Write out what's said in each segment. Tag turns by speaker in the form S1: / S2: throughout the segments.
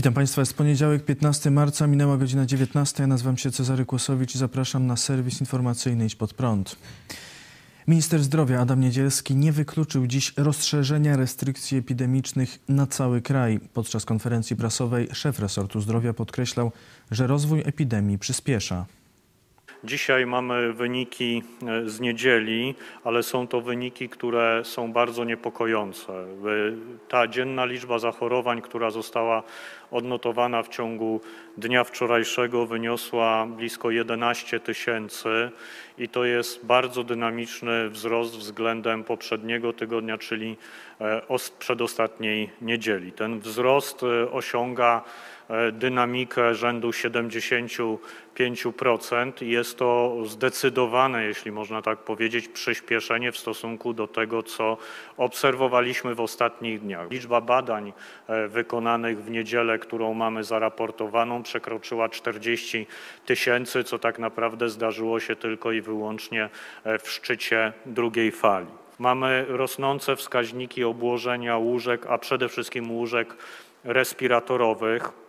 S1: Witam Państwa. Jest poniedziałek, 15 marca, minęła godzina 19. Ja nazywam się Cezary Kłosowicz i zapraszam na serwis informacyjny Idź Pod Prąd. Minister zdrowia Adam Niedzielski nie wykluczył dziś rozszerzenia restrykcji epidemicznych na cały kraj. Podczas konferencji prasowej szef resortu zdrowia podkreślał, że rozwój epidemii przyspiesza.
S2: Dzisiaj mamy wyniki e, z niedzieli, ale są to wyniki, które są bardzo niepokojące. Ta dzienna liczba zachorowań, która została odnotowana w ciągu dnia wczorajszego, wyniosła blisko 11 tysięcy i to jest bardzo dynamiczny wzrost względem poprzedniego tygodnia, czyli e, przedostatniej niedzieli. Ten wzrost osiąga dynamikę rzędu 75%. Jest to zdecydowane, jeśli można tak powiedzieć, przyspieszenie w stosunku do tego, co obserwowaliśmy w ostatnich dniach. Liczba badań e, wykonanych w niedzielę, którą mamy zaraportowaną, przekroczyła 40 tysięcy, co tak naprawdę zdarzyło się tylko i wyłącznie e, w szczycie drugiej fali. Mamy rosnące wskaźniki obłożenia łóżek, a przede wszystkim łóżek respiratorowych.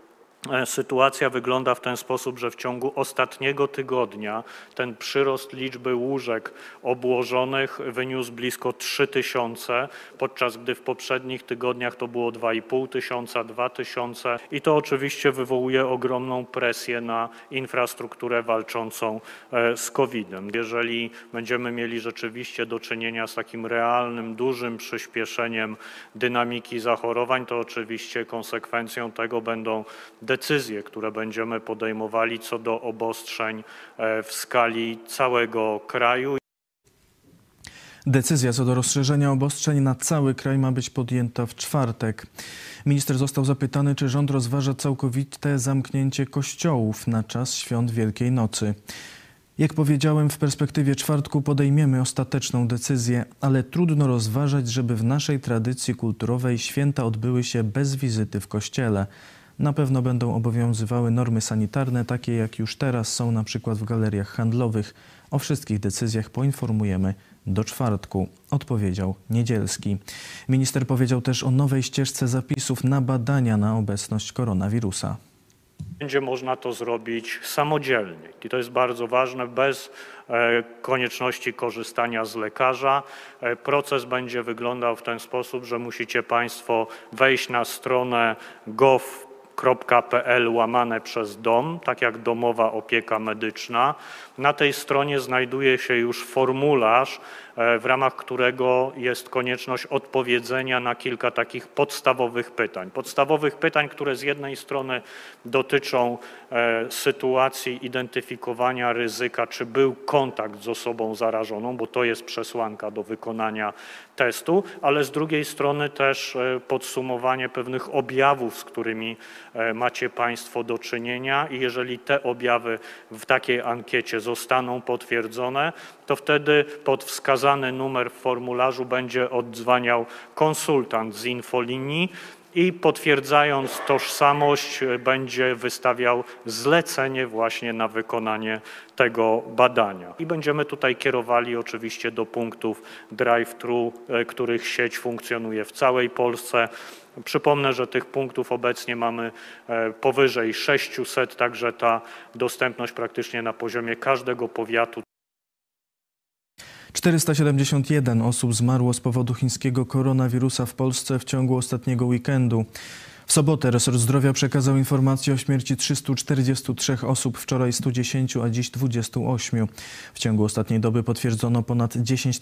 S2: E, sytuacja wygląda w ten sposób, że w ciągu ostatniego tygodnia ten przyrost liczby łóżek obłożonych wyniósł blisko 3 tysiące, podczas gdy w poprzednich tygodniach to było 2,5 tysiąca, 2 tysiące i to oczywiście wywołuje ogromną presję na infrastrukturę walczącą e, z COVID-em. Jeżeli będziemy mieli rzeczywiście do czynienia z takim realnym, dużym przyspieszeniem dynamiki zachorowań, to oczywiście konsekwencją tego będą decyzje, które będziemy podejmowali co do obostrzeń e, w skali całego kraju.
S1: Decyzja co do rozszerzenia obostrzeń na cały kraj ma być podjęta w czwartek. Minister został zapytany, czy rząd rozważa całkowite zamknięcie kościołów na czas świąt Wielkiej Nocy. Jak powiedziałem, w perspektywie czwartku podejmiemy ostateczną decyzję, ale trudno rozważać, żeby w naszej tradycji kulturowej święta odbyły się bez wizyty w kościele na pewno będą obowiązywały normy sanitarne, takie jak już teraz są na przykład w galeriach handlowych. O wszystkich decyzjach poinformujemy do czwartku, odpowiedział Niedzielski. Minister powiedział też o nowej ścieżce zapisów na badania na obecność koronawirusa.
S2: Będzie można to zrobić samodzielnie i to jest bardzo ważne, bez e, konieczności korzystania z lekarza. E, proces będzie wyglądał w ten sposób, że musicie Państwo wejść na stronę gov www.pl łamane przez dom, tak jak domowa opieka medyczna. Na tej stronie znajduje się już formularz, e, w ramach którego jest konieczność odpowiedzenia na kilka takich podstawowych pytań. Podstawowych pytań, które z jednej strony dotyczą e, sytuacji identyfikowania ryzyka, czy był kontakt z osobą zarażoną, bo to jest przesłanka do wykonania testu, ale z drugiej strony też e, podsumowanie pewnych objawów, z którymi macie Państwo do czynienia i jeżeli te objawy w takiej ankiecie zostaną potwierdzone, to wtedy pod wskazany numer w formularzu będzie odzwaniał konsultant z infolinii i potwierdzając tożsamość będzie wystawiał zlecenie właśnie na wykonanie tego badania. I będziemy tutaj kierowali oczywiście do punktów drive-thru, e, których sieć funkcjonuje w całej Polsce. Przypomnę, że tych punktów obecnie mamy e, powyżej 600, także ta dostępność praktycznie na poziomie każdego powiatu.
S1: 471 osób zmarło z powodu chińskiego koronawirusa w Polsce w ciągu ostatniego weekendu. W sobotę resort zdrowia przekazał informację o śmierci 343 osób, wczoraj 110, a dziś 28. W ciągu ostatniej doby potwierdzono ponad 10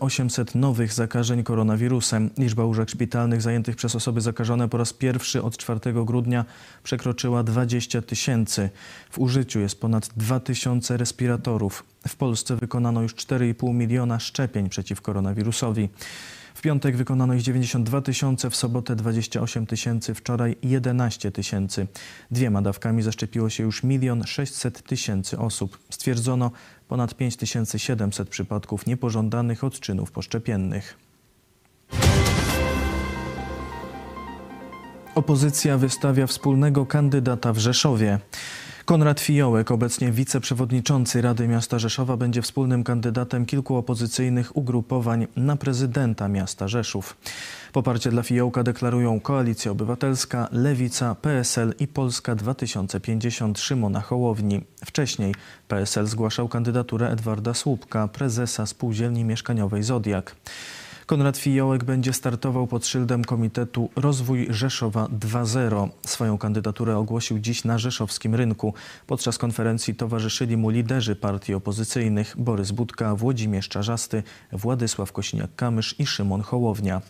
S1: 800 nowych zakażeń koronawirusem. Liczba łóżek szpitalnych zajętych przez osoby zakażone po raz pierwszy od 4 grudnia przekroczyła 20 tysięcy. W użyciu jest ponad 2 tysiące respiratorów. W Polsce wykonano już 4,5 miliona szczepień przeciw koronawirusowi. W piątek wykonano ich 92 tysiące, w sobotę 28 tysięcy, wczoraj 11 tysięcy. Dwiema dawkami zaszczepiło się już 1 600 tysięcy osób. Stwierdzono ponad 5700 przypadków niepożądanych odczynów poszczepiennych. Opozycja wystawia wspólnego kandydata w Rzeszowie. Konrad Fijołek, obecnie wiceprzewodniczący Rady Miasta Rzeszowa, będzie wspólnym kandydatem kilku opozycyjnych ugrupowań na prezydenta miasta Rzeszów. Poparcie dla Fijołka deklarują Koalicja Obywatelska, Lewica, PSL i Polska 2050 Szymona Hołowni. Wcześniej PSL zgłaszał kandydaturę Edwarda Słupka, prezesa spółdzielni mieszkaniowej Zodiak. Konrad Fijołek będzie startował pod szyldem Komitetu Rozwój Rzeszowa 2.0. Swoją kandydaturę ogłosił dziś na rzeszowskim rynku. Podczas konferencji towarzyszyli mu liderzy partii opozycyjnych Borys Budka, Włodzimierz Czarzasty, Władysław Kosiniak-Kamysz i Szymon Hołownia.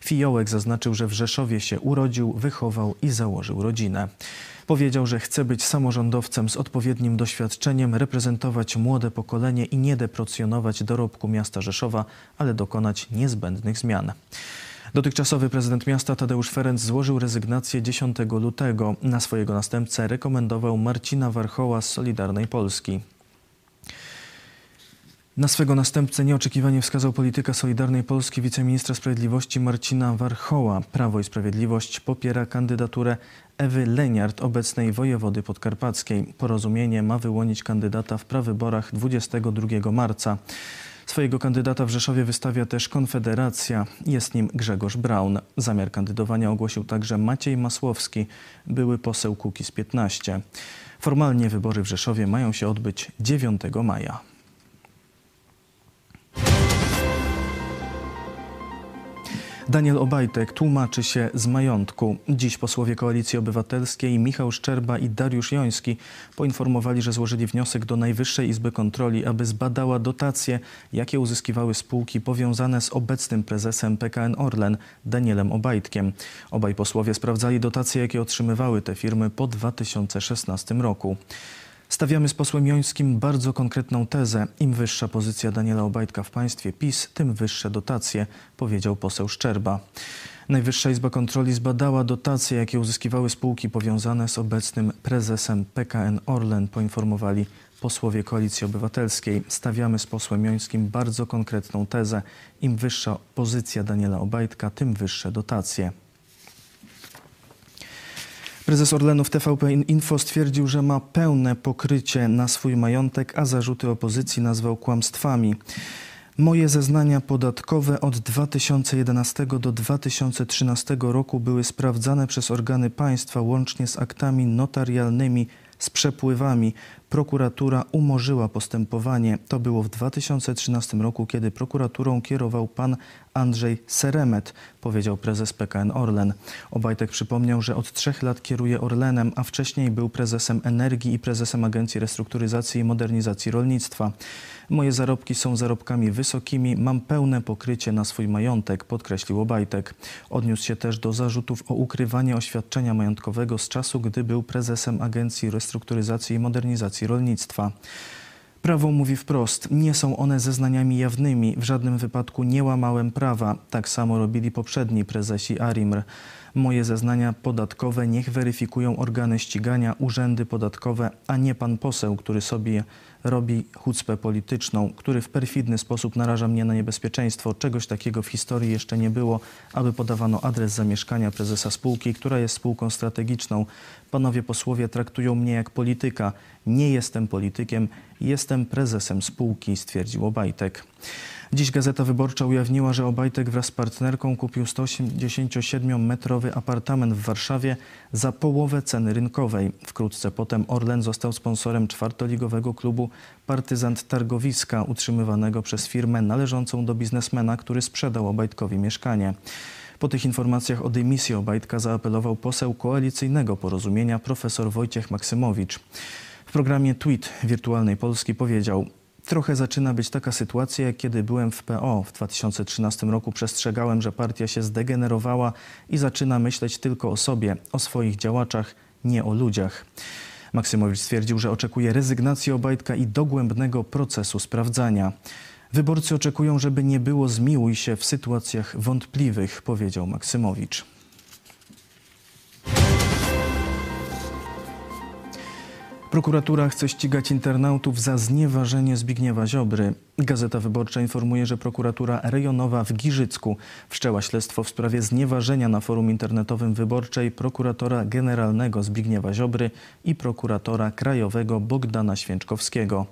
S1: Fijołek zaznaczył, że w Rzeszowie się urodził, wychował i założył rodzinę. Powiedział, że chce być samorządowcem z odpowiednim doświadczeniem, reprezentować młode pokolenie i nie deprecjonować dorobku miasta Rzeszowa, ale dokonać niezbędnych zmian. Dotychczasowy prezydent miasta Tadeusz Ferenc złożył rezygnację 10 lutego. Na swojego następcę rekomendował Marcina Warchoła z Solidarnej Polski. Na swego następcę nieoczekiwanie wskazał polityka Solidarnej Polski wiceministra sprawiedliwości Marcina Warchoła. Prawo i Sprawiedliwość popiera kandydaturę Ewy Leniart, obecnej wojewody podkarpackiej. Porozumienie ma wyłonić kandydata w prawyborach 22 marca. Swojego kandydata w Rzeszowie wystawia też Konfederacja. Jest nim Grzegorz Braun. Zamiar kandydowania ogłosił także Maciej Masłowski, były poseł Kukiz 15. Formalnie wybory w Rzeszowie mają się odbyć 9 maja. Daniel Obajtek tłumaczy się z majątku. Dziś posłowie Koalicji Obywatelskiej Michał Szczerba i Dariusz Joński poinformowali, że złożyli wniosek do Najwyższej Izby Kontroli, aby zbadała dotacje, jakie uzyskiwały spółki powiązane z obecnym prezesem PKN Orlen, Danielem Obajtkiem. Obaj posłowie sprawdzali dotacje, jakie otrzymywały te firmy po 2016 roku. Stawiamy z posłem Jońskim bardzo konkretną tezę. Im wyższa pozycja Daniela Obajtka w państwie PiS, tym wyższe dotacje, powiedział poseł Szczerba. Najwyższa Izba Kontroli zbadała dotacje, jakie uzyskiwały spółki powiązane z obecnym prezesem PKN Orlen, poinformowali posłowie Koalicji Obywatelskiej. Stawiamy z posłem Jońskim bardzo konkretną tezę. Im wyższa pozycja Daniela Obajtka, tym wyższe dotacje. Prezes Orlenu w TVP Info stwierdził, że ma pełne pokrycie na swój majątek, a zarzuty opozycji nazwał kłamstwami. Moje zeznania podatkowe od 2011 do 2013 roku były sprawdzane przez organy państwa łącznie z aktami notarialnymi z przepływami. Prokuratura umorzyła postępowanie. To było w 2013 roku, kiedy prokuraturą kierował pan Andrzej Seremet, powiedział prezes PKN Orlen. Obajtek przypomniał, że od trzech lat kieruje Orlenem, a wcześniej był prezesem Energii i prezesem Agencji Restrukturyzacji i Modernizacji Rolnictwa. Moje zarobki są zarobkami wysokimi, mam pełne pokrycie na swój majątek, podkreślił Obajtek. Odniósł się też do zarzutów o ukrywanie oświadczenia majątkowego z czasu, gdy był prezesem Agencji Restrukturyzacji i Modernizacji Rolnictwa. Prawo mówi wprost, nie są one zeznaniami jawnymi, w żadnym wypadku nie łamałem prawa. Tak samo robili poprzedni prezesi ARIMR. Moje zeznania podatkowe niech weryfikują organy ścigania, urzędy podatkowe, a nie pan poseł, który sobie robi chucpę polityczną, który w perfidny sposób naraża mnie na niebezpieczeństwo. Czegoś takiego w historii jeszcze nie było, aby podawano adres zamieszkania prezesa spółki, która jest spółką strategiczną. Panowie posłowie traktują mnie jak polityka. Nie jestem politykiem, jestem prezesem spółki, stwierdził Obajtek. Dziś Gazeta Wyborcza ujawniła, że Obajtek wraz z partnerką kupił 187-metrowy apartament w Warszawie za połowę ceny rynkowej. Wkrótce potem Orlen został sponsorem czwartoligowego klubu Partyzant Targowiska, utrzymywanego przez firmę należącą do biznesmena, który sprzedał Obajtkowi mieszkanie. Po tych informacjach o dymisji Obajtka zaapelował poseł koalicyjnego porozumienia profesor Wojciech Maksymowicz. W programie Tweet Wirtualnej Polski powiedział Trochę zaczyna być taka sytuacja, kiedy byłem w PO. W 2013 roku przestrzegałem, że partia się zdegenerowała i zaczyna myśleć tylko o sobie, o swoich działaczach, nie o ludziach. Maksymowicz stwierdził, że oczekuje rezygnacji Obajtka i dogłębnego procesu sprawdzania. Wyborcy oczekują, żeby nie było zmiłuj się w sytuacjach wątpliwych, powiedział Maksymowicz. Prokuratura chce ścigać internautów za znieważenie Zbigniewa Ziobry. Gazeta Wyborcza informuje, że prokuratura rejonowa w Giżycku wszczęła śledztwo w sprawie znieważenia na forum internetowym wyborczej prokuratora generalnego Zbigniewa Ziobry i prokuratora krajowego Bogdana Święczkowskiego.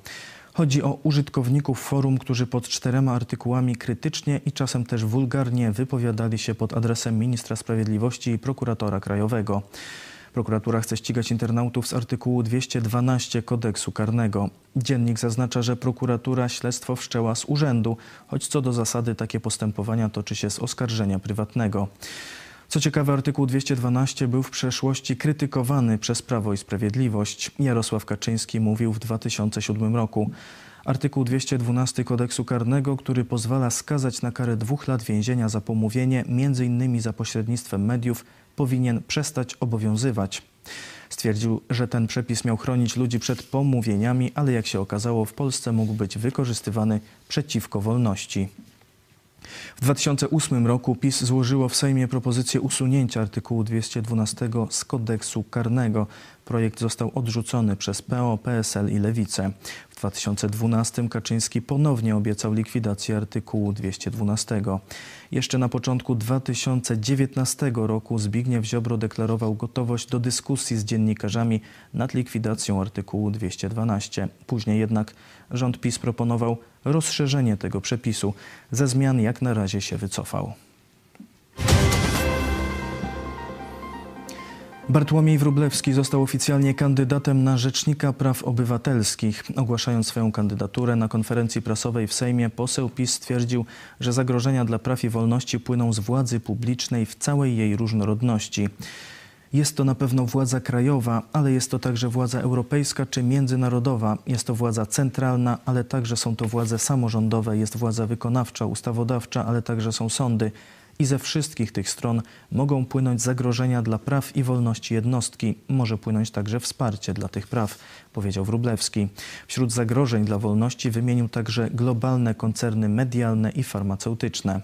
S1: Chodzi o użytkowników forum, którzy pod czterema artykułami krytycznie i czasem też wulgarnie wypowiadali się pod adresem ministra sprawiedliwości i prokuratora krajowego. Prokuratura chce ścigać internautów z artykułu 212 kodeksu karnego. Dziennik zaznacza, że prokuratura śledztwo wszczęła z urzędu, choć co do zasady takie postępowania toczy się z oskarżenia prywatnego. Co ciekawe, artykuł 212 był w przeszłości krytykowany przez Prawo i Sprawiedliwość. Jarosław Kaczyński mówił w 2007 roku. Artykuł 212 kodeksu karnego, który pozwala skazać na karę dwóch lat więzienia za pomówienie, innymi za pośrednictwem mediów, powinien przestać obowiązywać. Stwierdził, że ten przepis miał chronić ludzi przed pomówieniami, ale jak się okazało, w Polsce mógł być wykorzystywany przeciwko wolności. W 2008 roku PiS złożyło w Sejmie propozycję usunięcia artykułu 212 z kodeksu karnego. Projekt został odrzucony przez PO, PSL i Lewicę. W 2012 Kaczyński ponownie obiecał likwidację artykułu 212. Jeszcze na początku 2019 roku Zbigniew Ziobro deklarował gotowość do dyskusji z dziennikarzami nad likwidacją artykułu 212. Później jednak rząd PiS proponował rozszerzenie tego przepisu. Ze zmian jak na razie się wycofał. Bartłomiej Wróblewski został oficjalnie kandydatem na Rzecznika Praw Obywatelskich. Ogłaszając swoją kandydaturę na konferencji prasowej w Sejmie, poseł PiS stwierdził, że zagrożenia dla praw i wolności płyną z władzy publicznej w całej jej różnorodności. Jest to na pewno władza krajowa, ale jest to także władza europejska czy międzynarodowa. Jest to władza centralna, ale także są to władze samorządowe, jest władza wykonawcza, ustawodawcza, ale także są sądy i ze wszystkich tych stron mogą płynąć zagrożenia dla praw i wolności jednostki. Może płynąć także wsparcie dla tych praw, powiedział Wróblewski. Wśród zagrożeń dla wolności wymienił także globalne koncerny medialne i farmaceutyczne.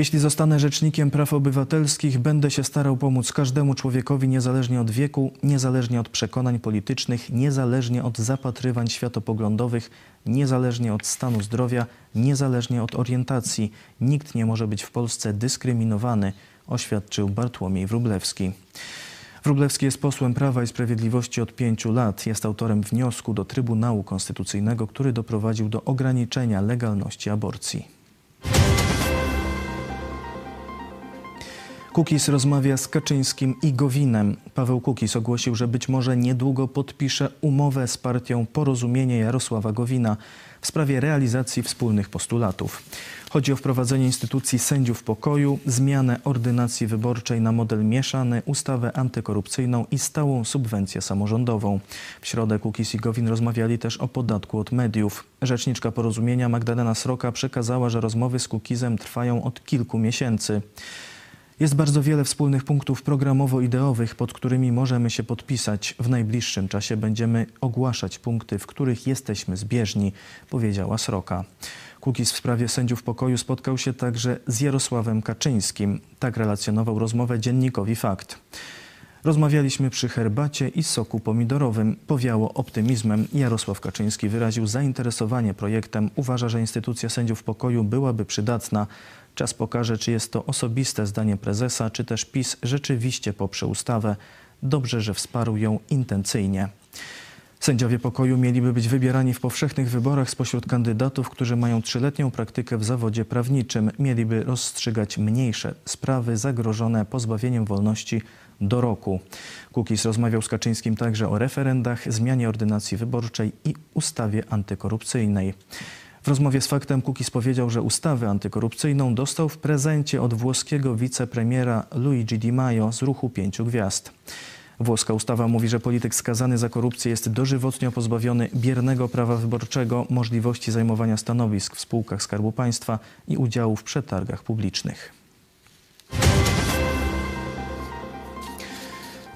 S1: Jeśli zostanę rzecznikiem praw obywatelskich, będę się starał pomóc każdemu człowiekowi niezależnie od wieku, niezależnie od przekonań politycznych, niezależnie od zapatrywań światopoglądowych, niezależnie od stanu zdrowia, niezależnie od orientacji. Nikt nie może być w Polsce dyskryminowany, oświadczył Bartłomiej Wróblewski. Wróblewski jest posłem Prawa i Sprawiedliwości od pięciu lat. Jest autorem wniosku do Trybunału Konstytucyjnego, który doprowadził do ograniczenia legalności aborcji. Kukis rozmawia z Kaczyńskim i Gowinem. Paweł Kukis ogłosił, że być może niedługo podpisze umowę z partią Porozumienie Jarosława Gowina w sprawie realizacji wspólnych postulatów. Chodzi o wprowadzenie instytucji sędziów pokoju, zmianę ordynacji wyborczej na model mieszany, ustawę antykorupcyjną i stałą subwencję samorządową. W środę Kukis i Gowin rozmawiali też o podatku od mediów. Rzeczniczka porozumienia Magdalena Sroka przekazała, że rozmowy z Kukizem trwają od kilku miesięcy. Jest bardzo wiele wspólnych punktów programowo-ideowych, pod którymi możemy się podpisać. W najbliższym czasie będziemy ogłaszać punkty, w których jesteśmy zbieżni, powiedziała Sroka. Kukiz w sprawie sędziów pokoju spotkał się także z Jarosławem Kaczyńskim. Tak relacjonował rozmowę dziennikowi Fakt. Rozmawialiśmy przy herbacie i soku pomidorowym. Powiało optymizmem. Jarosław Kaczyński wyraził zainteresowanie projektem. Uważa, że instytucja sędziów pokoju byłaby przydatna. Czas pokaże, czy jest to osobiste zdanie prezesa, czy też PiS rzeczywiście poprze ustawę. Dobrze, że wsparł ją intencyjnie. Sędziowie pokoju mieliby być wybierani w powszechnych wyborach spośród kandydatów, którzy mają trzyletnią praktykę w zawodzie prawniczym. Mieliby rozstrzygać mniejsze sprawy zagrożone pozbawieniem wolności do roku. Kukis rozmawiał z Kaczyńskim także o referendach, zmianie ordynacji wyborczej i ustawie antykorupcyjnej. W rozmowie z Faktem Kukis powiedział, że ustawę antykorupcyjną dostał w prezencie od włoskiego wicepremiera Luigi Di Maio z ruchu pięciu gwiazd. Włoska ustawa mówi, że polityk skazany za korupcję jest dożywotnio pozbawiony biernego prawa wyborczego, możliwości zajmowania stanowisk w spółkach Skarbu Państwa i udziału w przetargach publicznych.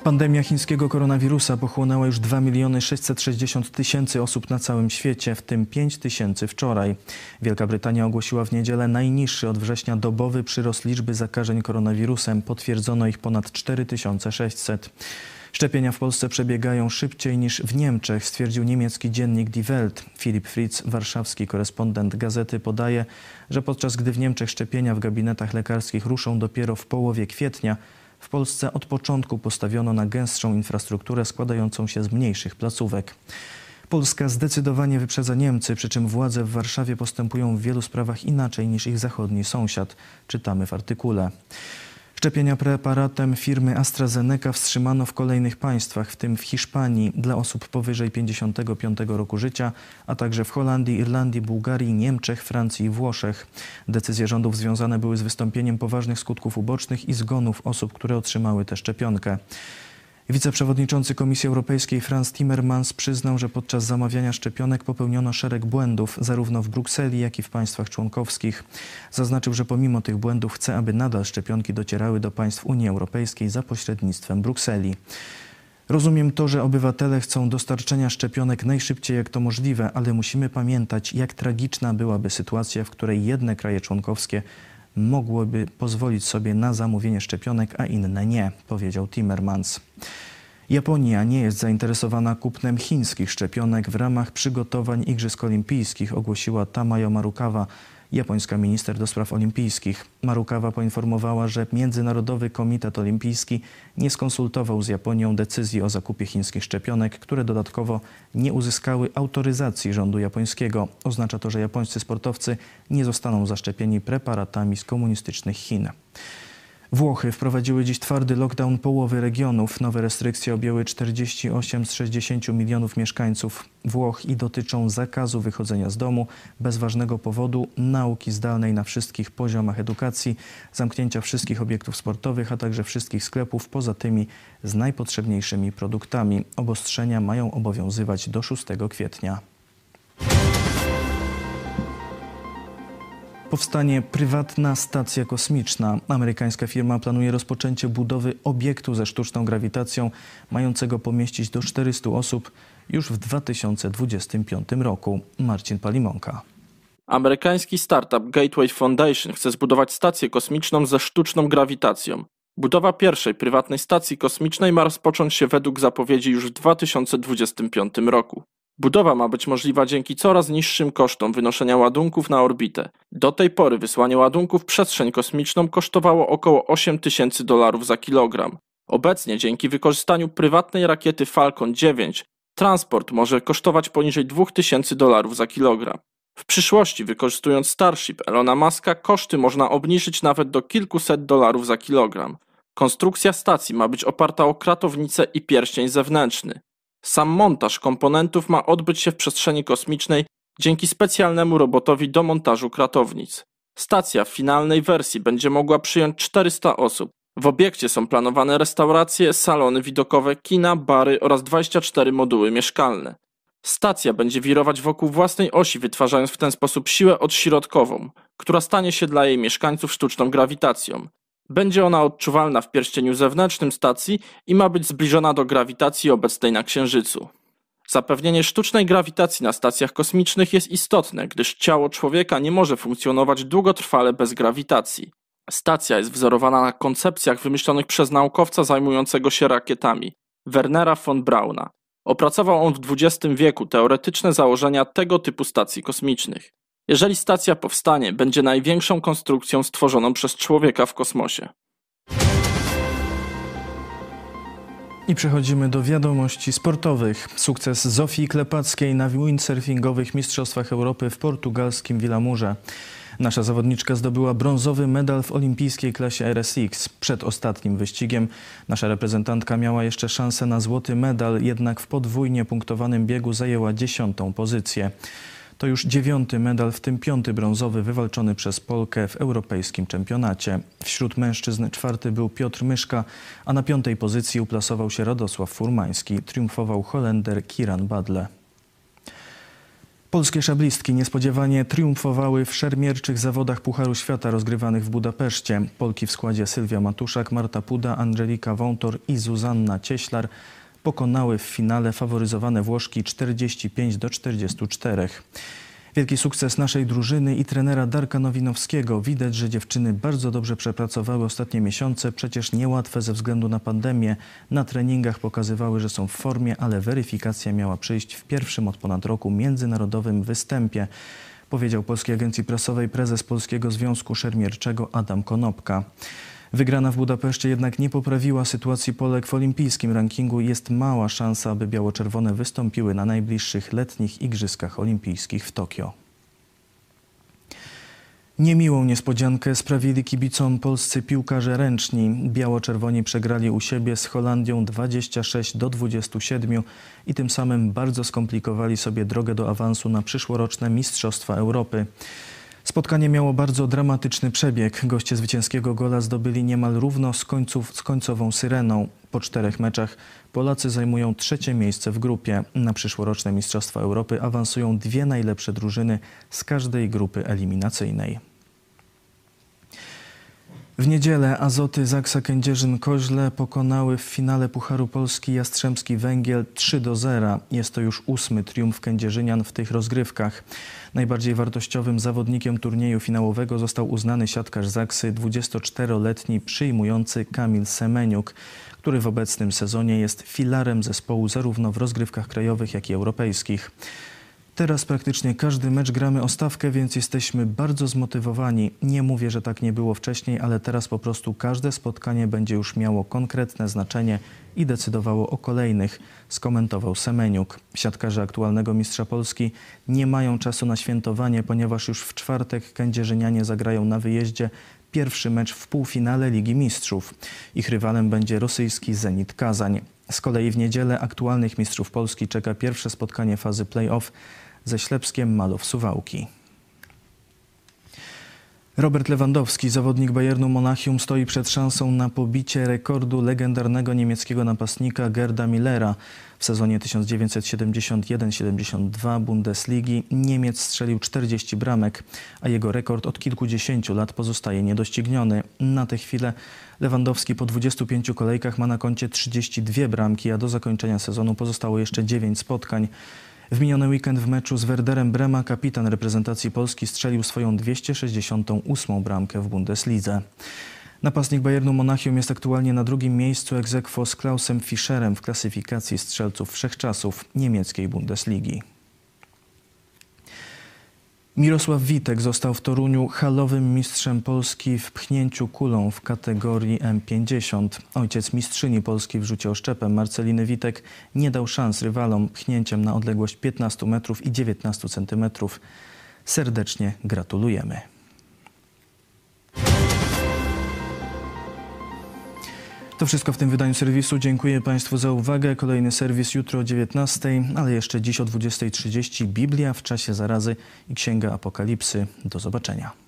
S1: Pandemia chińskiego koronawirusa pochłonęła już 2 miliony 660 tysięcy osób na całym świecie, w tym 5 tysięcy wczoraj. Wielka Brytania ogłosiła w niedzielę najniższy od września dobowy przyrost liczby zakażeń koronawirusem. Potwierdzono ich ponad 4600. Szczepienia w Polsce przebiegają szybciej niż w Niemczech, stwierdził niemiecki dziennik Die Welt. Filip Fritz, warszawski korespondent gazety, podaje, że podczas gdy w Niemczech szczepienia w gabinetach lekarskich ruszą dopiero w połowie kwietnia, w Polsce od początku postawiono na gęstszą infrastrukturę składającą się z mniejszych placówek. Polska zdecydowanie wyprzedza Niemcy, przy czym władze w Warszawie postępują w wielu sprawach inaczej niż ich zachodni sąsiad. Czytamy w artykule. Szczepienia preparatem firmy AstraZeneca wstrzymano w kolejnych państwach, w tym w Hiszpanii dla osób powyżej 55 roku życia, a także w Holandii, Irlandii, Bułgarii, Niemczech, Francji i Włoszech. Decyzje rządów związane były z wystąpieniem poważnych skutków ubocznych i zgonów osób, które otrzymały tę szczepionkę. Wiceprzewodniczący Komisji Europejskiej Franz Timmermans przyznał, że podczas zamawiania szczepionek popełniono szereg błędów zarówno w Brukseli, jak i w państwach członkowskich. Zaznaczył, że pomimo tych błędów chce, aby nadal szczepionki docierały do państw Unii Europejskiej za pośrednictwem Brukseli. Rozumiem to, że obywatele chcą dostarczenia szczepionek najszybciej jak to możliwe, ale musimy pamiętać, jak tragiczna byłaby sytuacja, w której jedne kraje członkowskie mogłoby pozwolić sobie na zamówienie szczepionek, a inne nie, powiedział Timmermans. Japonia nie jest zainteresowana kupnem chińskich szczepionek w ramach przygotowań Igrzysk Olimpijskich, ogłosiła Tamayo Marukawa, japońska minister do spraw olimpijskich. Marukawa poinformowała, że Międzynarodowy Komitet Olimpijski nie skonsultował z Japonią decyzji o zakupie chińskich szczepionek, które dodatkowo nie uzyskały autoryzacji rządu japońskiego. Oznacza to, że japońscy sportowcy nie zostaną zaszczepieni preparatami z komunistycznych Chin. Włochy wprowadziły dziś twardy lockdown połowy regionów. Nowe restrykcje objęły 48 z 60 milionów mieszkańców Włoch i dotyczą zakazu wychodzenia z domu bez ważnego powodu, nauki zdalnej na wszystkich poziomach edukacji, zamknięcia wszystkich obiektów sportowych, a także wszystkich sklepów poza tymi z najpotrzebniejszymi produktami. Obostrzenia mają obowiązywać do 6 kwietnia. Powstanie prywatna stacja kosmiczna. Amerykańska firma planuje rozpoczęcie budowy obiektu ze sztuczną grawitacją, mającego pomieścić do 400 osób już w 2025 roku. Marcin Palimonka.
S3: Amerykański startup Gateway Foundation chce zbudować stację kosmiczną ze sztuczną grawitacją. Budowa pierwszej prywatnej stacji kosmicznej ma rozpocząć się według zapowiedzi już w 2025 roku. Budowa ma być możliwa dzięki coraz niższym kosztom wynoszenia ładunków na orbitę. Do tej pory wysłanie ładunków w przestrzeń kosmiczną kosztowało około 8 tysięcy dolarów za kilogram. Obecnie dzięki wykorzystaniu prywatnej rakiety Falcon 9 transport może kosztować poniżej 2000 dolarów za kilogram. W przyszłości wykorzystując Starship Elona Muska koszty można obniżyć nawet do kilkuset dolarów za kilogram. Konstrukcja stacji ma być oparta o kratownicę i pierścień zewnętrzny. Sam montaż komponentów ma odbyć się w przestrzeni kosmicznej dzięki specjalnemu robotowi do montażu kratownic. Stacja w finalnej wersji będzie mogła przyjąć 400 osób. W obiekcie są planowane restauracje, salony widokowe, kina, bary oraz 24 moduły mieszkalne. Stacja będzie wirować wokół własnej osi, wytwarzając w ten sposób siłę odśrodkową, która stanie się dla jej mieszkańców sztuczną grawitacją. Będzie ona odczuwalna w pierścieniu zewnętrznym stacji i ma być zbliżona do grawitacji obecnej na Księżycu. Zapewnienie sztucznej grawitacji na stacjach kosmicznych jest istotne, gdyż ciało człowieka nie może funkcjonować długotrwale bez grawitacji. Stacja jest wzorowana na koncepcjach wymyślonych przez naukowca zajmującego się rakietami, Wernera von Brauna. Opracował on w XX wieku teoretyczne założenia tego typu stacji kosmicznych. Jeżeli stacja powstanie, będzie największą konstrukcją stworzoną przez człowieka w kosmosie.
S1: I przechodzimy do wiadomości sportowych. Sukces Zofii Klepackiej na windsurfingowych Mistrzostwach Europy w portugalskim Vilamurze. Nasza zawodniczka zdobyła brązowy medal w olimpijskiej klasie RSX. Przed ostatnim wyścigiem nasza reprezentantka miała jeszcze szansę na złoty medal, jednak w podwójnie punktowanym biegu zajęła dziesiątą pozycję. To już dziewiąty medal, w tym piąty brązowy wywalczony przez Polkę w europejskim czempionacie. Wśród mężczyzn czwarty był Piotr Myszka, a na piątej pozycji uplasował się Radosław Furmański. Triumfował Holender Kiran Badle. Polskie szablistki niespodziewanie triumfowały w szermierczych zawodach Pucharu Świata rozgrywanych w Budapeszcie. Polki w składzie Sylwia Matuszak, Marta Puda, Angelika Wątor i Zuzanna Cieślar pokonały w finale faworyzowane Włoszki 45 do 44. Wielki sukces naszej drużyny i trenera Darka Nowinowskiego. Widać, że dziewczyny bardzo dobrze przepracowały ostatnie miesiące, przecież niełatwe ze względu na pandemię. Na treningach pokazywały, że są w formie, ale weryfikacja miała przyjść w pierwszym od ponad roku międzynarodowym występie powiedział Polskiej Agencji Prasowej prezes Polskiego Związku Szermierczego Adam Konopka. Wygrana w Budapeszcie jednak nie poprawiła sytuacji Polek w olimpijskim rankingu. Jest mała szansa, aby biało-czerwone wystąpiły na najbliższych letnich Igrzyskach Olimpijskich w Tokio. Niemiłą niespodziankę sprawili kibicom polscy piłkarze ręczni. Biało-czerwoni przegrali u siebie z Holandią 26 do 27 i tym samym bardzo skomplikowali sobie drogę do awansu na przyszłoroczne Mistrzostwa Europy. Spotkanie miało bardzo dramatyczny przebieg. Goście zwycięskiego gola zdobyli niemal równo z, końców, z końcową syreną. Po czterech meczach Polacy zajmują trzecie miejsce w grupie. Na przyszłoroczne Mistrzostwa Europy awansują dwie najlepsze drużyny z każdej grupy eliminacyjnej. W niedzielę Azoty Zaksa Kędzierzyn-Koźle pokonały w finale Pucharu Polski Jastrzębski Węgiel 3 do 0. Jest to już ósmy triumf kędzierzynian w tych rozgrywkach. Najbardziej wartościowym zawodnikiem turnieju finałowego został uznany siatkarz Zaksy 24-letni przyjmujący Kamil Semeniuk, który w obecnym sezonie jest filarem zespołu zarówno w rozgrywkach krajowych, jak i europejskich. Teraz praktycznie każdy mecz gramy o stawkę, więc jesteśmy bardzo zmotywowani. Nie mówię, że tak nie było wcześniej, ale teraz po prostu każde spotkanie będzie już miało konkretne znaczenie i decydowało o kolejnych, skomentował Semeniuk. Siatkarze aktualnego mistrza Polski nie mają czasu na świętowanie, ponieważ już w czwartek kędzierzynianie zagrają na wyjeździe pierwszy mecz w półfinale Ligi Mistrzów. Ich rywalem będzie rosyjski Zenit Kazań. Z kolei w niedzielę aktualnych mistrzów Polski czeka pierwsze spotkanie fazy play-off ze Ślepskiem Malow Suwałki. Robert Lewandowski, zawodnik Bayernu Monachium, stoi przed szansą na pobicie rekordu legendarnego niemieckiego napastnika Gerda Millera. W sezonie 1971-72 Bundesligi Niemiec strzelił 40 bramek, a jego rekord od kilkudziesięciu lat pozostaje niedościgniony. Na tę chwilę Lewandowski po 25 kolejkach ma na koncie 32 bramki, a do zakończenia sezonu pozostało jeszcze 9 spotkań. W miniony weekend w meczu z Werderem Brema kapitan reprezentacji Polski strzelił swoją 268 bramkę w Bundeslidze. Napastnik Bayernu Monachium jest aktualnie na drugim miejscu ex z Klausem Fischerem w klasyfikacji strzelców wszechczasów niemieckiej Bundesligi. Mirosław Witek został w Toruniu halowym mistrzem Polski w pchnięciu kulą w kategorii M50. Ojciec mistrzyni Polski w rzucie oszczepem Marceliny Witek nie dał szans rywalom pchnięciem na odległość 15 metrów i 19 centymetrów. Serdecznie gratulujemy. To wszystko w tym wydaniu serwisu. Dziękuję Państwu za uwagę. Kolejny serwis jutro o 19, ale jeszcze dziś o 20.30 Biblia w czasie zarazy i Księga Apokalipsy. Do zobaczenia.